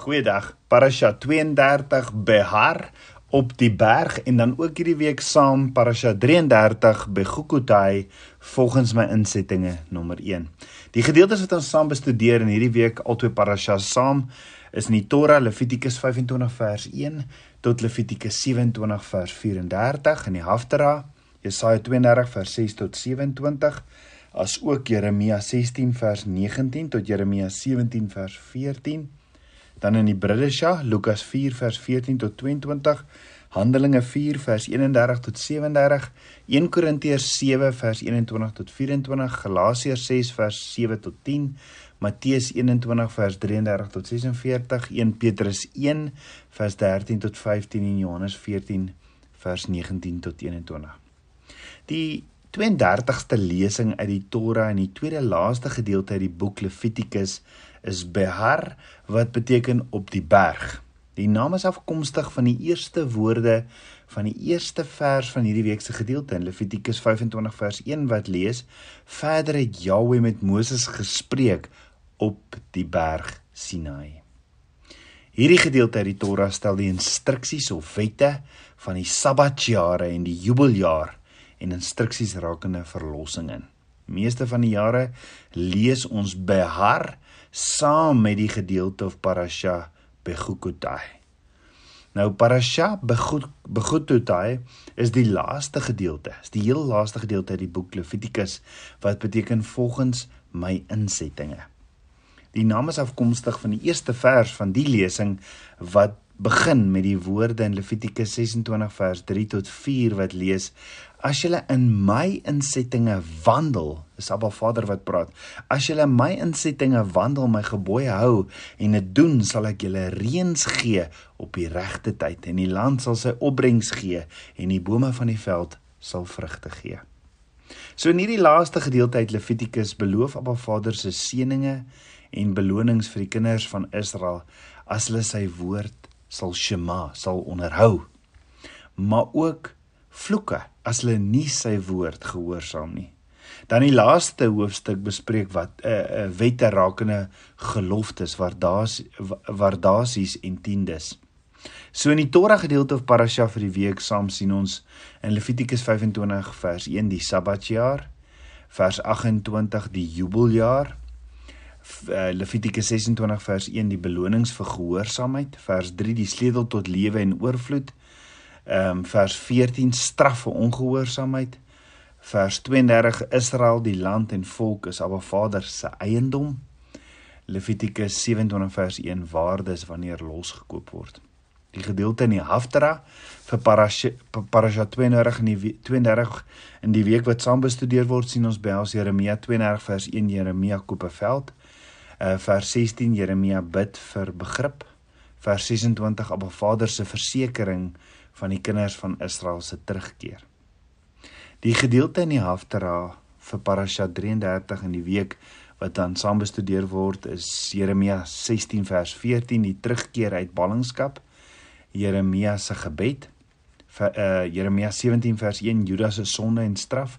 Goeiedag. Parasha 32 Behar op die berg en dan ook hierdie week saam Parasha 33 Begukutai volgens my insettinge nommer 1. Die gedeeltes wat ons saam bestudeer in hierdie week albei parashas saam is in die Torah Levitikus 25 vers 1 tot Levitikus 27 vers 34 in die Haftara Jesaja 32 vers 6 tot 27 as ook Jeremia 16 vers 19 tot Jeremia 17 vers 14 Dan in die Bridesha, Lukas 4 vers 14 tot 22, Handelinge 4 vers 31 tot 37, 1 Korintiërs 7 vers 21 tot 24, Galasiërs 6 vers 7 tot 10, Matteus 21 vers 33 tot 46, 1 Petrus 1 vers 13 tot 15 en Johannes 14 vers 19 tot 21. Die 32ste lesing uit die Torah en die tweede laaste gedeelte uit die boek Levitikus is Behar wat beteken op die berg. Die naam is afkomstig van die eerste woorde van die eerste vers van hierdie week se gedeelte in Levitikus 25 vers 1 wat lees: Verder het Jahweh met Moses gespreek op die berg Sinai. Hierdie gedeelte uit die Torah stel die instruksies of wette van die Sabbatjare en die Jubeljaar en instruksies rakende verlossing in. Meeste van die jare lees ons Behar saam met die gedeelte of parasha Begukutai. Nou parasha Begukutai is die laaste gedeelte, is die heel laaste gedeelte uit die boek Levitikus wat beteken volgens my insettinge. Die naam is afkomstig van die eerste vers van die lesing wat begin met die woorde in Levitikus 26 vers 3 tot 4 wat lees As julle in my insettinge wandel, is Abba Vader wat praat. As julle my insettinge wandel, my gebooie hou en dit doen, sal ek julle reëns gee op die regte tyd en die land sal sy opbrengs gee en die bome van die veld sal vrugte gee. So in hierdie laaste gedeelte uit Levitikus beloof Abba Vader se seënings en belonings vir die kinders van Israel as hulle sy woord sal shema, sal onderhou. Maar ook vloeke as hulle nie sy woord gehoorsaam nie. Dan die laaste hoofstuk bespreek wat 'n uh, eh, uh, eh, wette rakende geloftes waar daar's waar daar's en tiendes. So in die Torah gedeelte of parasha vir die week saam sien ons in Levitikus 25 vers 1 die Sabbatjaar, vers 28 die Jubeljaar, uh, Levitikus 26 vers 1 die belonings vir gehoorsaamheid, vers 3 die sleutel tot lewe en oorvloed, Ehm um, vers 14 straf vir ongehoorsaamheid. Vers 32 Israel die land en volk is Abba Vader se eiendom. Levitikus 27 vers 1 waardes wanneer losgekoop word. Die gedeelte in die Haftara vir Parasha 32 in die 32 in die week wat saam bestudeer word sien ons by ons Jeremia 32 vers 1 Jeremia koop 'n veld. Uh vers 16 Jeremia bid vir begrip. Vers 26 Abba Vader se versekering van die kinders van Israel se terugkeer. Die gedeelte in die Haftara vir Parasha 33 in die week wat dan saam bestudeer word is Jeremia 16 vers 14 die terugkeer uit ballingskap, Jeremia se gebed, vir uh, Jeremia 17 vers 1 Judas se sonde en straf,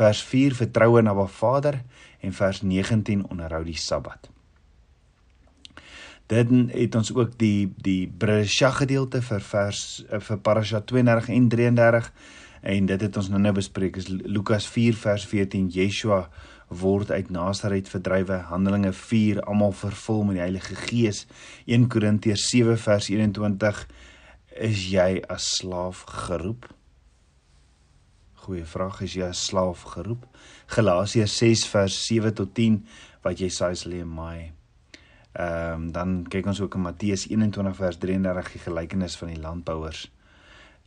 vers 4 vertroue na Ba Vader en vers 19 onderhou die Sabbat. Dit het ons ook die die Bresha gedeelte vir vers eh, vir Parasha 32 en 33 en dit het ons nou nou bespreek is Lukas 4 vers 14 Yeshua word uit Nasaret verdrywe Handelinge 4 almal vervul met die Heilige Gees. 1 Korintiërs 7 vers 21 is jy as slaaf geroep? Goeie vraag is jy as slaaf geroep? Galasiërs 6 vers 7 tot 10 wat jy sê is lê my Ehm um, dan kyk ons ook in Matteus 21 vers 33 die gelykenis van die landbouers.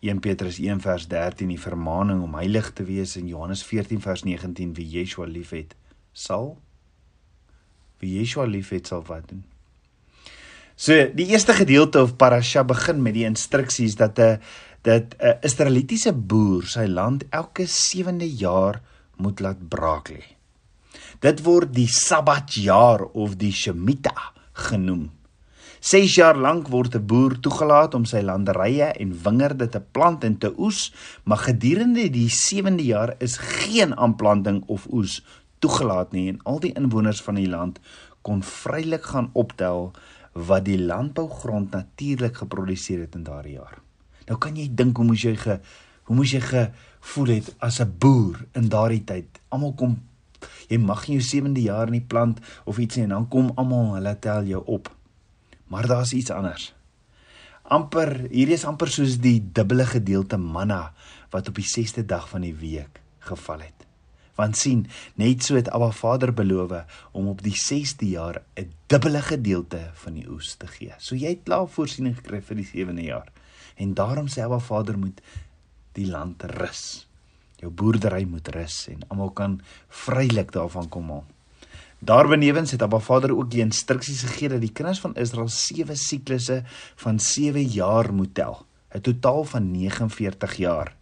1 Petrus 1 vers 13 die vermaaning om heilig te wees en Johannes 14 vers 19 wie Yeshua liefhet sal wie Yeshua liefhet sal wat doen. So die eerste gedeelte of parasha begin met die instruksies dat 'n dat 'n Israelitiese boer sy land elke 7de jaar moet laat braak lê. Dit word die Sabbatjaar of die Shemitah genoem. 6 jaar lank word 'n boer toegelaat om sy landerye en wingerde te plant en te oes, maar gedurende die 7de jaar is geen aanplanting of oes toegelaat nie en al die inwoners van die land kon vrylik gaan optel wat die landbougrond natuurlik geproduseer het in daardie jaar. Nou kan jy dink hoe moes jy ge hoe moes jy gevoel het as 'n boer in daardie tyd. Almal kom jy mag nie jou 7de jaar in die plant of iets nie en dan kom almal hulle tel jou op. Maar daar's iets anders. Amper hierdie is amper soos die dubbele gedeelte manna wat op die 6de dag van die week geval het. Want sien, net so het Abba Vader beloof om op die 6de jaar 'n dubbele gedeelte van die oes te gee. So jy het klaar voorsiening gekry vir die 7de jaar. En daarom sê Abba Vader moet die land rus. Jou boerdery moet rus en almal kan vrylik daarvan kom haal. Daarbenewens het Abba Vader ook die instruksies gegee dat die kinders van Israel sewe siklusse van 7 jaar moet tel, 'n totaal van 49 jaar.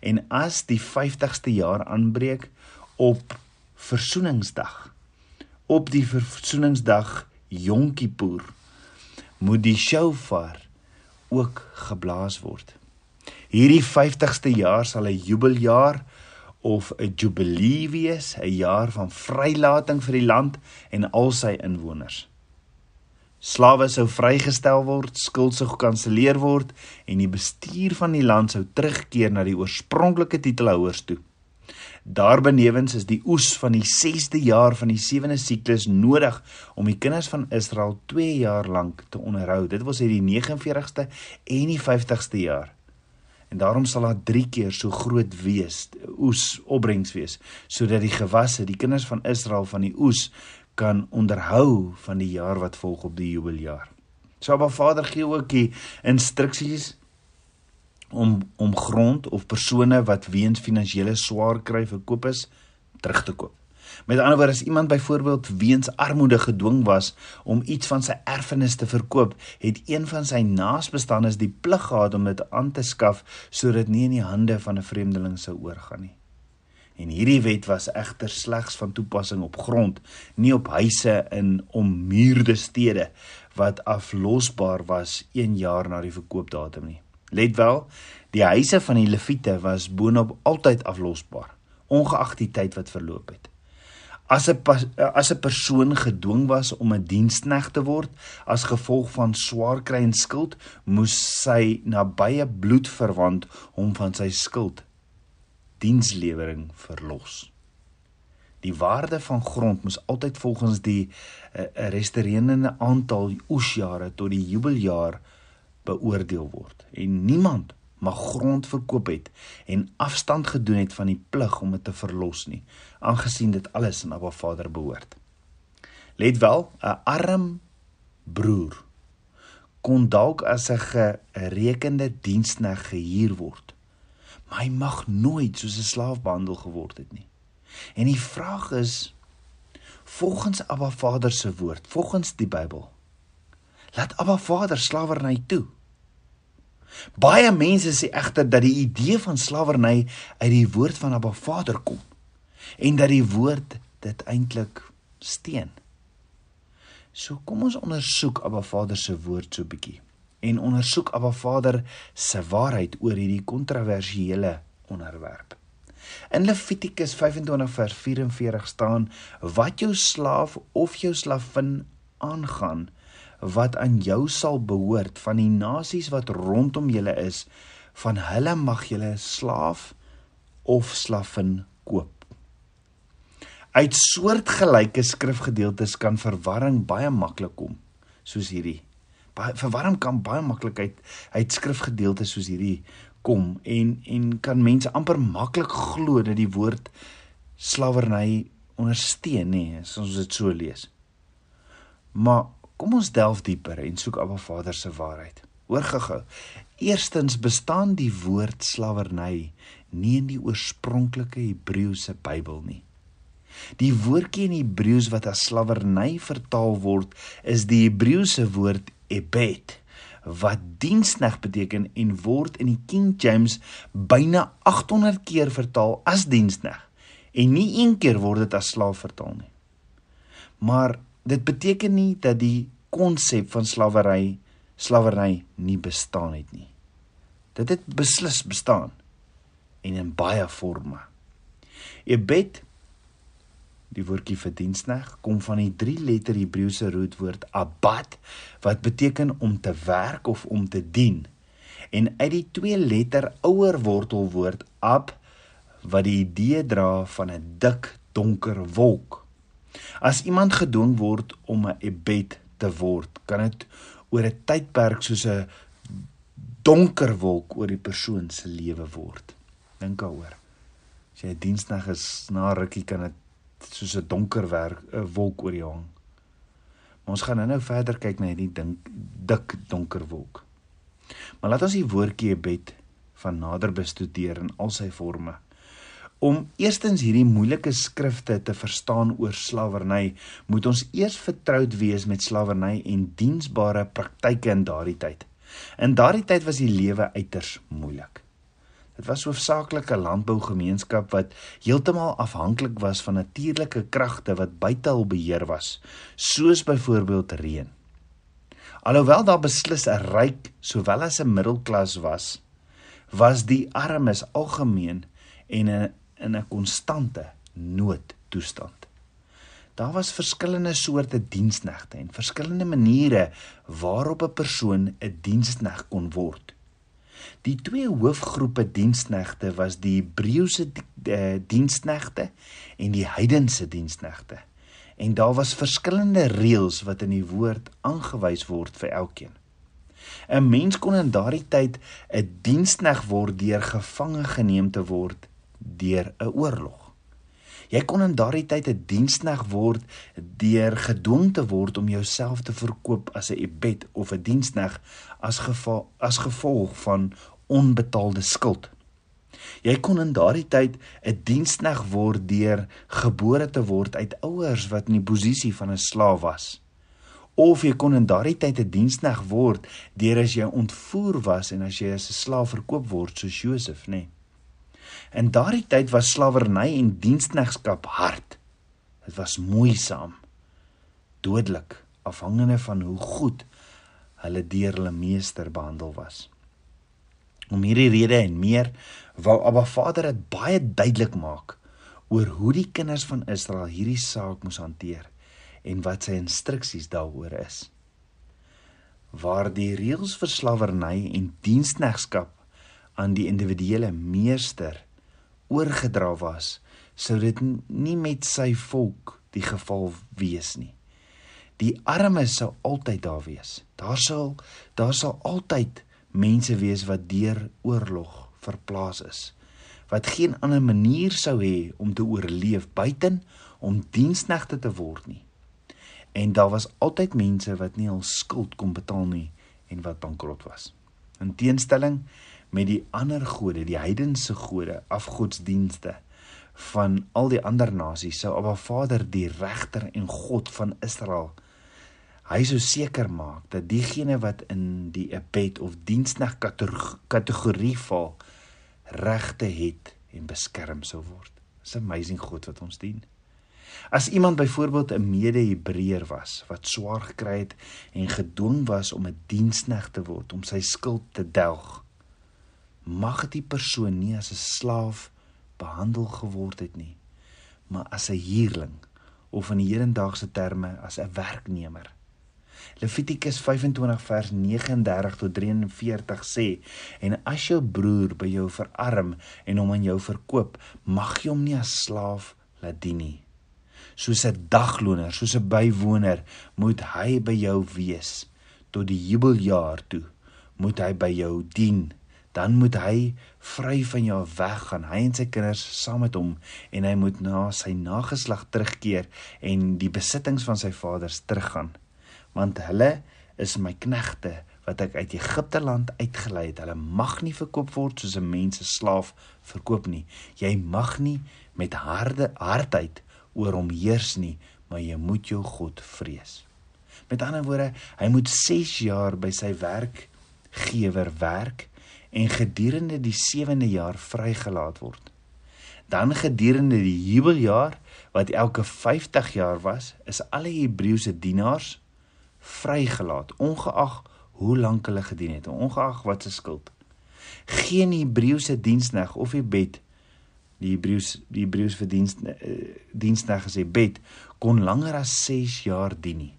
En as die 50ste jaar aanbreek op Versoeningsdag, op die Versoeningsdag Yom Kippur, moet die shofar ook geblaas word. Hierdie 50ste jaar sal 'n jubeljaar of 'n jubilee wees, 'n jaar van vrylating vir die land en al sy inwoners. Slawe sou vrygestel word, skuld sou gekanselleer word en die bestuur van die land sou terugkeer na die oorspronklike titelhouers toe. Daarbenewens is die oes van die 6de jaar van die 7de siklus nodig om die kinders van Israel 2 jaar lank te onderhou. Dit was hierdie 49ste en die 50ste jaar en daarom sal daar 3 keer so groot wees oes opbrengs wees sodat die gewasse die kinders van Israel van die oes kan onderhou van die jaar wat volg op die jubeljaar. So Abba Vader gee ook die instruksies om om grond of persone wat weens finansiële swaar kry verkoop is terug te koop. Met ander woorde, as iemand byvoorbeeld weens armoede gedwing was om iets van sy erfenis te verkoop, het een van sy naasbestaanes die plig gehad om dit aan te skaf sodat nie in die hande van 'n vreemdeling sou oorgaan nie. En hierdie wet was egter slegs van toepassing op grond, nie op huise in ommuurde stede wat aflosbaar was 1 jaar na die verkoopdatum nie. Let wel, die huise van die leviete was boonop altyd aflosbaar, ongeag die tyd wat verloop het. As 'n as 'n persoon gedwing was om 'n dienskneg te word as gevolg van swaar kry en skuld, moes sy nabye bloedverwant hom van sy skuld dienslewering verlos. Die waarde van grond moes altyd volgens die uh, resterende aantal oesjare tot die jubeljaar beoordeel word en niemand mag grond verkoop het en afstand gedoen het van die plig om dit te verlos nie, aangesien dit alles aan Abba Vader behoort. Let wel, 'n arm broer kon dalk as 'n gerekende dienskneg gehuur word, maar hy mag nooit soos 'n slaaf behandel geword het nie. En die vraag is volgens Abba Vader se woord, volgens die Bybel, laat Abba Vader slawerny toe? Baie mense sê egter dat die idee van slawerny uit die woord van Abba Vader kom en dat die woord dit eintlik steen. So kom ons ondersoek Abba Vader se woord so bietjie en ondersoek Abba Vader se waarheid oor hierdie kontroversiële onderwerp. In Levitikus 25 vers 44 staan: "Wat jou slaaf of jou slavin aangaan, wat aan jou sal behoort van die nasies wat rondom julle is van hulle mag julle slaaf of slavin koop. Uit soortgelyke skrifgedeeltes kan verwarring baie maklik kom soos hierdie. Baie verwarring kan baie maklik uit uit skrifgedeeltes soos hierdie kom en en kan mense amper maklik glo dat die woord slawerny ondersteun nê as ons dit so lees. Maar Kom ons delf dieper en soek Abba Vader se waarheid. Hoor gou-gou. Eerstens bestaan die woord slawerny nie in die oorspronklike Hebreëse Bybel nie. Die woordjie in Hebreëus wat as slawerny vertaal word, is die Hebreëse woord ebed wat diensneg beteken en word in die King James byna 800 keer vertaal as diensneg en nie een keer word dit as slaaf vertaal nie. Maar dit beteken nie dat die konsep van slawery slawery nie bestaan het nie. Dit het beslis bestaan en in baie forme. Ebed die woordjie vir diensneg, kom van die drie letter Hebreëse roetwoord abad wat beteken om te werk of om te dien. En uit die twee letter ouer wortelwoord ab wat die idee dra van 'n dik donker wolk. As iemand gedwing word om 'n ebed te word, kan dit oor 'n tydperk soos 'n donker wolk oor die persoon se lewe word. Dink daaroor. As jy 'n diensnag is na rukkie kan dit soos 'n donker werk 'n wolk oor jou hang. Maar ons gaan nou-nou verder kyk na hierdie dink dik donker wolk. Maar laat ons die woordjie ebed van nader bestudeer in al sy forme. Om eerstens hierdie moeilike skrifte te verstaan oor slawerny, moet ons eers vertroud wees met slawerny en diensbare praktyke in daardie tyd. In daardie tyd was die lewe uiters moeilik. Dit was hoofsaaklik 'n landbougemeenskap wat heeltemal afhanklik was van natuurlike kragte wat buite hul beheer was, soos byvoorbeeld reën. Alhoewel daar beslis 'n ryk sowel as 'n middelklas was, was die armes algemeen en in 'n konstante noodtoestand. Daar was verskillende soorte diensknegte en verskillende maniere waarop 'n persoon 'n dienskneg kon word. Die twee hoofgroepe diensknegte was die Hebreëse eh, diensknegte en die heidense diensknegte. En daar was verskillende reëls wat in die woord aangewys word vir elkeen. 'n Mens kon in daardie tyd 'n dienskneg word deur gevange geneem te word deur 'n oorlog. Jy kon in daardie tyd 'n dienskneg word deur gedwing te word om jouself te verkoop as 'n ebed of 'n dienskneg as geval as gevolg van onbetaalde skuld. Jy kon in daardie tyd 'n dienskneg word deur gebore te word uit ouers wat in die posisie van 'n slaaf was. Of jy kon in daardie tyd 'n dienskneg word deur as jy ontvoer was en as jy as 'n slaaf verkoop word soos Josef, nê. Nee. In daardie tyd was slawerny en diensknegskap hard. Dit was moeisaam, dodelik, afhangende van hoe goed hulle deur hulle meester behandel was. Om hierdie rede en meer wou Abba Vader dit baie duidelik maak oor hoe die kinders van Israel hierdie saak moes hanteer en wat sy instruksies daaroor is. Waar die reëls vir slawerny en diensknegskap aan die individuele meester oorgedra was, sou dit nie met sy volk die geval wees nie. Die armes sou altyd daar wees. Daar sal daar sal altyd mense wees wat deur oorlog verplaas is wat geen ander manier sou hê om te oorleef buiten om diensknegte te word nie en daar was altyd mense wat nie hul skuld kon betaal nie en wat bankrot was in teenstelling met die ander gode die heidense gode afgodsdienste van al die ander nasies sou Abba Vader die regter en God van Israel Hy sou seker maak dat diegene wat in die ebed of diensnag kategorie val regte het en beskerm sou word. 'n amazing God wat ons dien. As iemand byvoorbeeld 'n mede-Hebreër was wat swaar gekry het en gedwing was om 'n diensnag te word om sy skuld te delg, mag die persoon nie as 'n slaaf behandel geword het nie, maar as 'n huurling of in hedendaagse terme as 'n werknemer. Levitikus 25 vers 39 tot 43 sê: En as jou broer by jou verarm en hom aan jou verkoop, mag jy hom nie as slaaf laat dien nie. Soos 'n dagloner, soos 'n bywoner, moet hy by jou wees tot die jubeljaar toe. Moet hy by jou dien. Dan moet hy vry van jou weggaan, hy en sy kinders saam met hom, en hy moet na sy nageslag terugkeer en die besittings van sy vaders teruggaan want hulle is my knegte wat ek uit Egipte land uitgelei het. Hulle mag nie verkoop word soos 'n mens se slaaf verkoop nie. Jy mag nie met harde hardheid oor hom heers nie, maar jy moet jou God vrees. Met ander woorde, hy moet 6 jaar by sy werkgewer werk en gedurende die 7de jaar vrygelaat word. Dan gedurende die jubeljaar wat elke 50 jaar was, is alle Hebreëse dienaars vrygelaat ongeag hoe lank hulle gedien het ongeag wat se skuld geen Hebreëse diensneg of gebed die Hebreëus die Hebreëus vir diens uh, diensnag gesê bet kon langer as 6 jaar dien nie.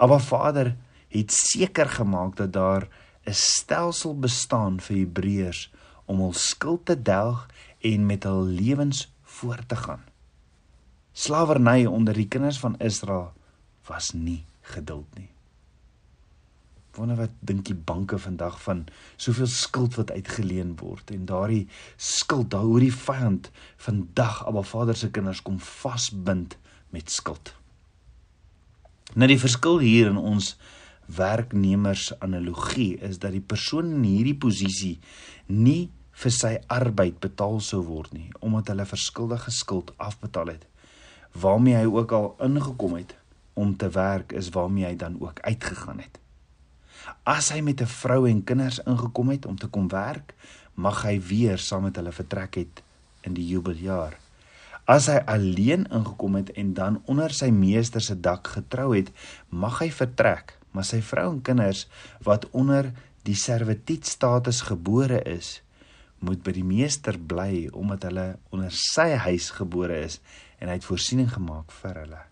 Maar Vader het seker gemaak dat daar 'n stelsel bestaan vir Hebreërs om hul skuld te delg en met hul lewens voort te gaan. Slawerny onder die kinders van Israel was nie geduld nie. Wonder wat dink die banke vandag van soveel skuld wat uitgeleen word en daardie skuld daar hoe die vyand vandag Abba Vader se kinders kom vasbind met skuld. Nou die verskil hier in ons werknemers analogie is dat die persoon in hierdie posisie nie vir sy arbeid betaal sou word nie omdat hulle verskuldige skuld afbetaal het waarmee hy ook al ingekom het om te werk is waarmee hy dan ook uitgegaan het. As hy met 'n vrou en kinders ingekom het om te kom werk mag hy weer saam met hulle vertrek het in die jubeljaar. As hy alleen ingekom het en dan onder sy meester se dak getrou het mag hy vertrek maar sy vrou en kinders wat onder die servitut status gebore is moet by die meester bly omdat hulle onder sy huis gebore is en hy het voorsiening gemaak vir hulle.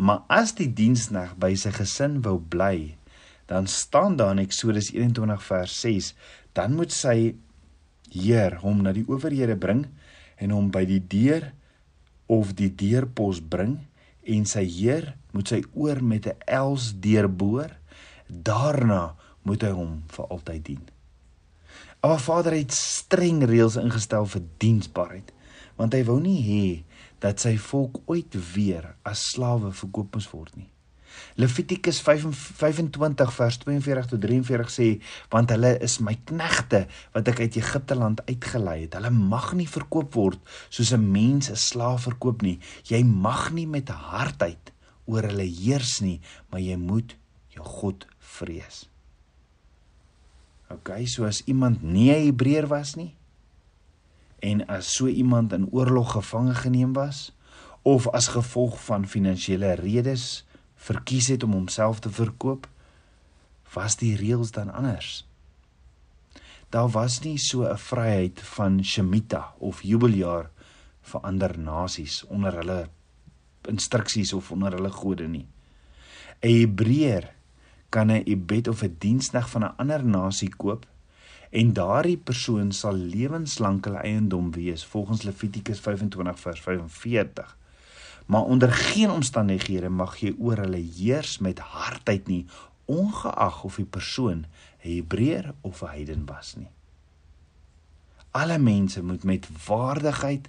Maar as die dienskneg by sy gesin wou bly, dan staan daar in Eksodus 21 vers 6, dan moet sy heer hom na die owerhede bring en hom by die deur of die deurpos bring en sy heer moet sy oor met 'n els deurboor. Daarna moet hy hom vir altyd dien. Maar Vader het streng reëls ingestel vir diensbaarheid, want hy wou nie hê dat sy volk ooit weer as slawe verkoop moes word nie. Levitikus 25 vers 42 tot 43 sê want hulle is my knegte wat ek uit Egipte land uitgelei het. Hulle mag nie verkoop word soos 'n mens 'n slaaf verkoop nie. Jy mag nie met hardheid oor hulle heers nie, maar jy moet jou God vrees. OK, so as iemand nie 'n Hebreër was nie en as so iemand in oorlog gevange geneem was of as gevolg van finansiële redes verkies het om homself te verkoop, was die reëls dan anders. Daar was nie so 'n vryheid van Shemitah of jubeljaar vir ander nasies onder hulle instruksies of onder hulle gode nie. 'n Hebreër kan 'n ibed of 'n diensneg van 'n ander nasie koop en daardie persoon sal lewenslank hulle eiendom wees volgens Levitikus 25 vers 45. Maar onder geen omstandighede mag jy oor hulle heers met hardheid nie, ongeag of die persoon 'n Hebreër of 'n heiden was nie. Alle mense moet met waardigheid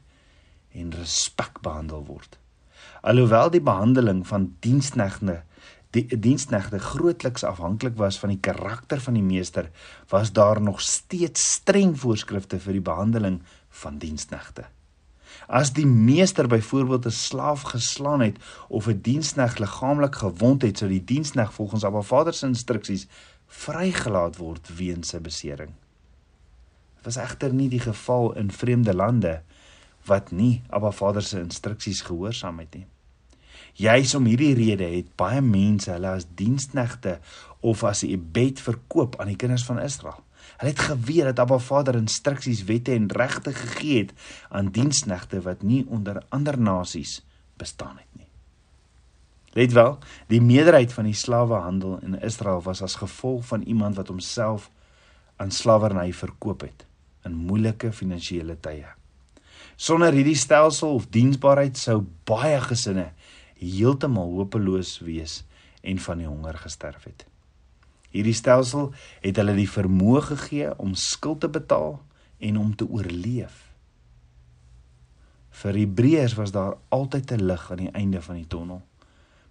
en respek behandel word. Alhoewel die behandeling van diensknegte die diensknegte grootliks afhanklik was van die karakter van die meester, was daar nog steeds streng voorskrifte vir die behandeling van diensknegte. As die meester byvoorbeeld 'n slaaf geslaan het of 'n dienskneg liggaamlik gewond het, sou die dienskneg volgens Abba Vader se instruksies vrygelaat word weens sy besering. Dit was egter nie die geval in vreemde lande wat nie Abba Vader se instruksies gehoorsaam het nie. Juis om hierdie rede het baie mense hulle as diensknegte of as 'n ibed verkoop aan die kinders van Israel. Hulle het geweet dat Abba Vader instruksies, wette en regte gegee het aan diensknegte wat nie onder ander nasies bestaan het nie. Let wel, die meerderheid van die slawehandel in Israel was as gevolg van iemand wat homself aan slawerny verkoop het in moeilike finansiële tye. Sonder hierdie stelsel of diensbaarheid sou baie gesinne heeltemal hopeloos wees en van die honger gesterf het. Hierdie stelsel het hulle die vermoë gegee om skuld te betaal en om te oorleef. Vir Hebreërs was daar altyd 'n lig aan die einde van die tonnel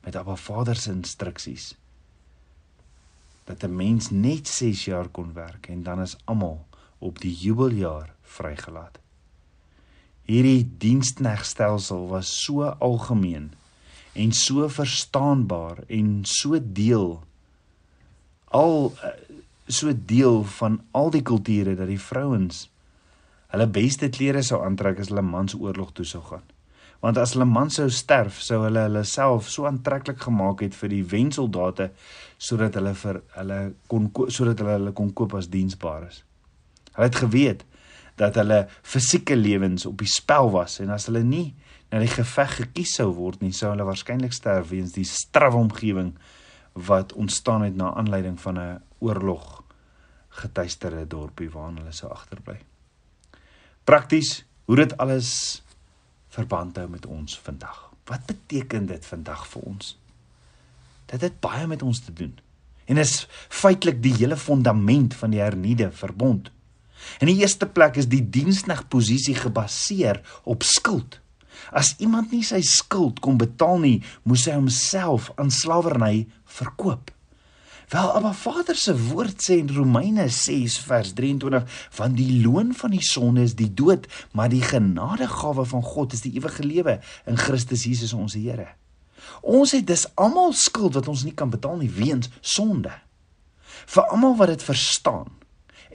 met Abba Vader se instruksies dat 'n mens net 6 jaar kon werk en dan is almal op die jubeljaar vrygelaat. Hierdie diensknegstelsel was so algemeen en so verstaanbaar en so deel al eh, so deel van al die kulture dat die vrouens hulle beste klere sou aantrek as hulle mans oorlog toe sou gaan. Want as hulle man sou sterf, sou hulle hulle self so aantreklik gemaak het vir die wensoldate sodat hulle vir hulle kon sodat hulle hulle kon koop as diensbares. Hulle het geweet dat hulle fisieke lewens op die spel was en as hulle nie na die geveg gekies sou word nie, sou hulle waarskynlik sterf weens die strawwe omgewing wat ontstaan het na aanleiding van 'n oorlog getuisterde dorpie waarna hulle sou agterbly. Prakties hoe dit alles verband hou met ons vandag. Wat beteken dit vandag vir ons? Dit het baie met ons te doen. En is feitelik die hele fondament van die hernieude verbond. In die eerste plek is die diensneg posisie gebaseer op skuld. As iemand nie sy skuld kon betaal nie, moes hy homself aan slawerny verkoop. Wel, Abba Vader se woord sê in Romeine 6 vers 23, want die loon van die sonde is die dood, maar die genadegawe van God is die ewige lewe in Christus Jesus ons Here. Ons het dus almal skuld wat ons nie kan betaal nie weens sonde. Vir almal wat dit verstaan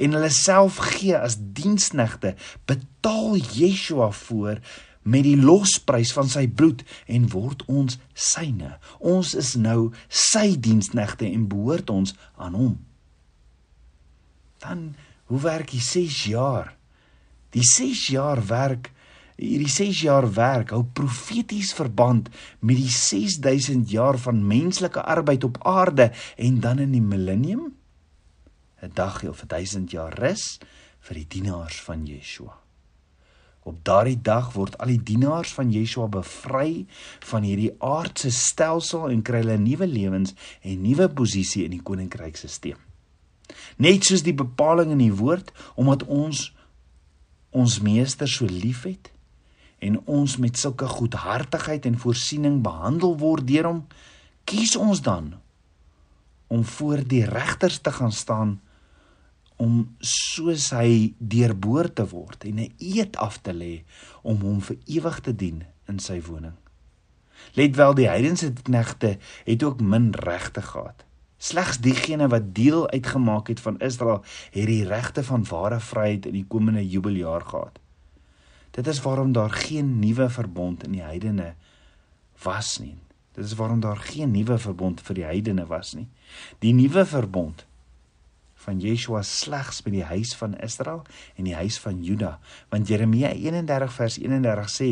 en hulle self gee as diensknegte, betaal Yeshua voor met die losprys van sy bloed en word ons syne. Ons is nou sy diensknegte en behoort ons aan hom. Dan hoe werk die 6 jaar? Die 6 jaar werk hierdie 6 jaar werk hou profeties verband met die 6000 jaar van menslike arbeid op aarde en dan in die millennium 'n dag of 1000 jaar rus vir die dienaars van Yeshua. Op daardie dag word al die dienaars van Yeshua bevry van hierdie aardse stelsel en kry hulle nuwe lewens en nuwe posisie in die koninkryksisteem. Net soos die bepaling in die woord omdat ons ons meester so liefhet en ons met sulke goedhartigheid en voorsiening behandel word deur hom, kies ons dan om voor die regters te gaan staan om soos hy deurboor te word en 'n eed af te lê om hom vir ewig te dien in sy woning. Let wel die heidense knegte het ook min regte gehad. Slegs diegene wat deel uitgemaak het van Israel het die regte van ware vryheid in die komende jubeljaar gehad. Dit is waarom daar geen nuwe verbond in die heidene was nie. Dit is waarom daar geen nuwe verbond vir die heidene was nie. Die nuwe verbond van Yeshua slegs by die huis van Israel en die huis van Juda. Want Jeremia 31 vers 31 sê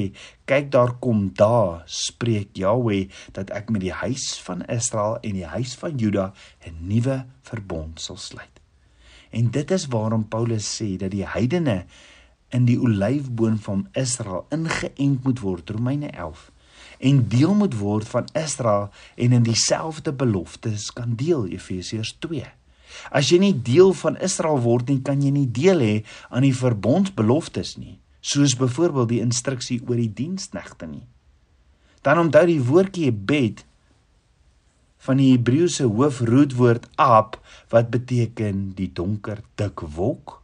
kyk daar kom daar spreek Jahweh dat ek met die huis van Israel en die huis van Juda 'n nuwe verbond sal sluit. En dit is waarom Paulus sê dat die heidene in die olyfboom van Israel ingeënt moet word Romeine 11 en deel moet word van Israel en in dieselfde beloftes kan deel Efesiërs 2 As jy nie deel van Israel word nie, kan jy nie deel hê aan die verbondsbeloftes nie, soos byvoorbeeld die instruksie oor die diensknegte nie. Dan onthou die woordjie bed van die Hebreëse hoofrootwoord ab wat beteken die donker dik wolk.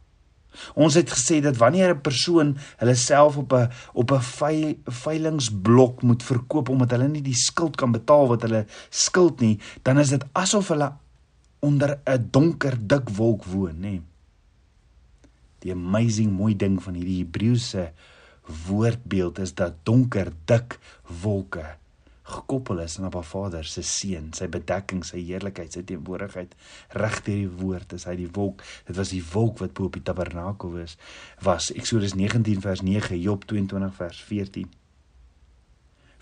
Ons het gesê dat wanneer 'n persoon hulle self op 'n op 'n veilingsblok moet verkoop omdat hulle nie die skuld kan betaal wat hulle skuld nie, dan is dit asof hulle onder 'n donker dik wolk woon, nê. Die amazing mooi ding van hierdie Hebreëse woordbeeld is dat donker dik wolke gekoppel is aan Abba Vader se seun, sy bedekking, sy heerlikheid, sy teenwoordigheid reg deur die woord is hy die wolk. Dit was die wolk wat bo op die tabernakel was. Was Eksodus 19 vers 9, Job 22 vers 14.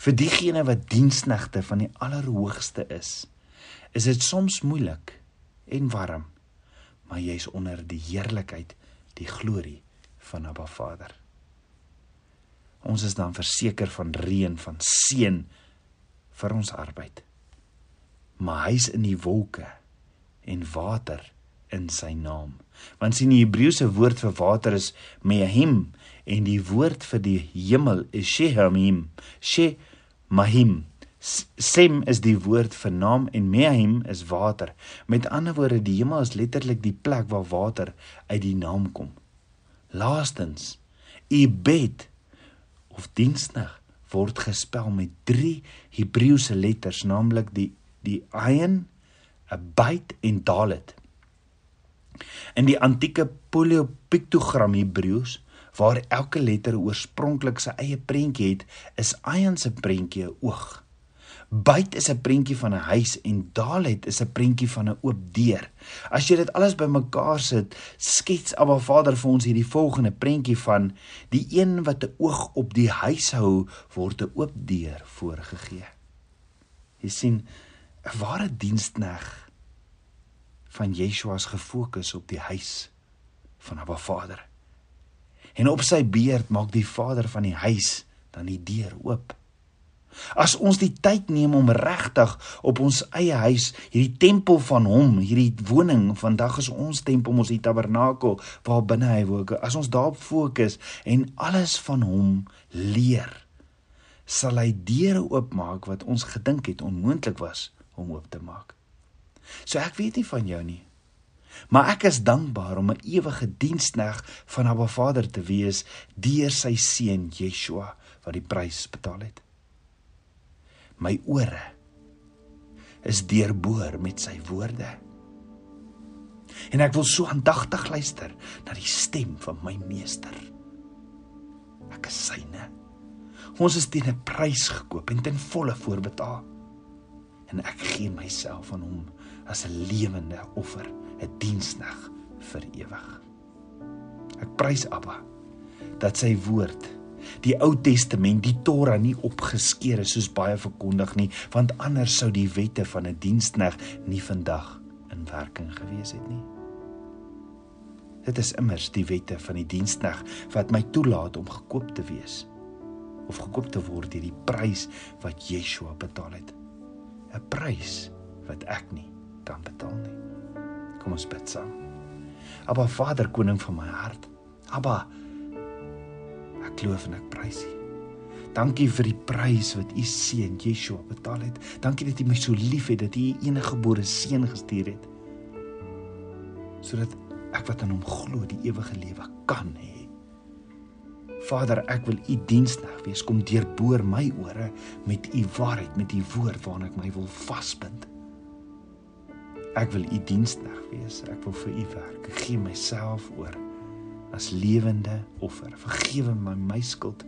Vir diegene wat diensknegte van die Allerhoogste is, is dit soms moeilik en warm, maar jy's onder die heerlikheid, die glorie van Abba Vader. Ons is dan verseker van reën, van seën vir ons arbeid. Maar hy's in die wolke en water in sy naam. Want sien die Hebreëse woord vir water is mehim en die woord vir die hemel is shehemim. Shemahim. Sem is die woord vir naam en Mehim is water. Met ander woorde, die hemel is letterlik die plek waar water uit die naam kom. Laastens, Ibed of diensnig word gespel met 3 Hebreëse letters, naamlik die die Ayin, Abait en Dalet. In die antieke polypiktogram Hebreëus waar elke letter oorspronklik sy eie prentjie het, is Ayin se prentjie 'n oog Byt is 'n prentjie van 'n huis en Dalet is 'n prentjie van 'n oop deur. As jy dit alles bymekaar sit, skets Abba Vader vir ons hierdie volgende prentjie van die een wat 'n oog op die huis hou, word 'n oop deur voorgegee. Jy sien, 'n ware dienskneg van Yeshua is gefokus op die huis van Abba Vader. En op sy beurt maak die Vader van die huis dan die deur oop. As ons die tyd neem om regtig op ons eie huis, hierdie tempel van hom, hierdie woning, vandag is ons tempel, ons die tabernakel waar binne hy woon. As ons daarop fokus en alles van hom leer, sal hy deure oopmaak wat ons gedink het onmoontlik was om oop te maak. So ek weet nie van jou nie. Maar ek is dankbaar om 'n ewige dienskneg van Abba Vader te wees deur sy seun Yeshua wat die prys betaal het my ore is deurboor met sy woorde. En ek wil so aandagtig luister na die stem van my meester. Ek is syne. Ons is teen 'n prys gekoop en ten volle voorbetaal. En ek gee myself aan hom as 'n lewende offer, 'n diensnag vir ewig. Ek prys Abba dat sy woord die Ou Testament, die Torah nie opgeskeer is soos baie verkondig nie, want anders sou die wette van 'n dienskneg nie vandag in werking gewees het nie. Dit is immers die wette van die dienskneg wat my toelaat om gekoop te wees of gekoop te word deur die prys wat Yeshua betaal het. 'n Prys wat ek nie kan betaal nie. Kom ons bid saam. Aba Vader, koning van my hart. Aba Ek loof en ek prys U. Dankie vir die prys wat U seun Yeshua betaal het. Dankie dat U my so liefhet dat U U enige gebore seun gestuur het. Sodat ek wat aan hom glo die ewige lewe kan hê. Vader, ek wil U diensnag wees. Kom deurboor my ore met U waarheid, met U woord waarna ek my wil vasbind. Ek wil U diensnag wees. Ek wil vir U werk. Ek gee myself oor as lewende offer. Vergewe my my skuld.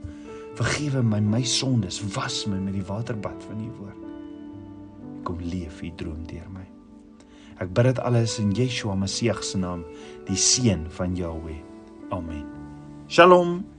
Vergewe my my sondes. Was my met die waterbad van u woord. Kom leef u droom deur my. Ek bid dit alles in Yeshua Messie se naam, die seun van Jahweh. Amen. Shalom.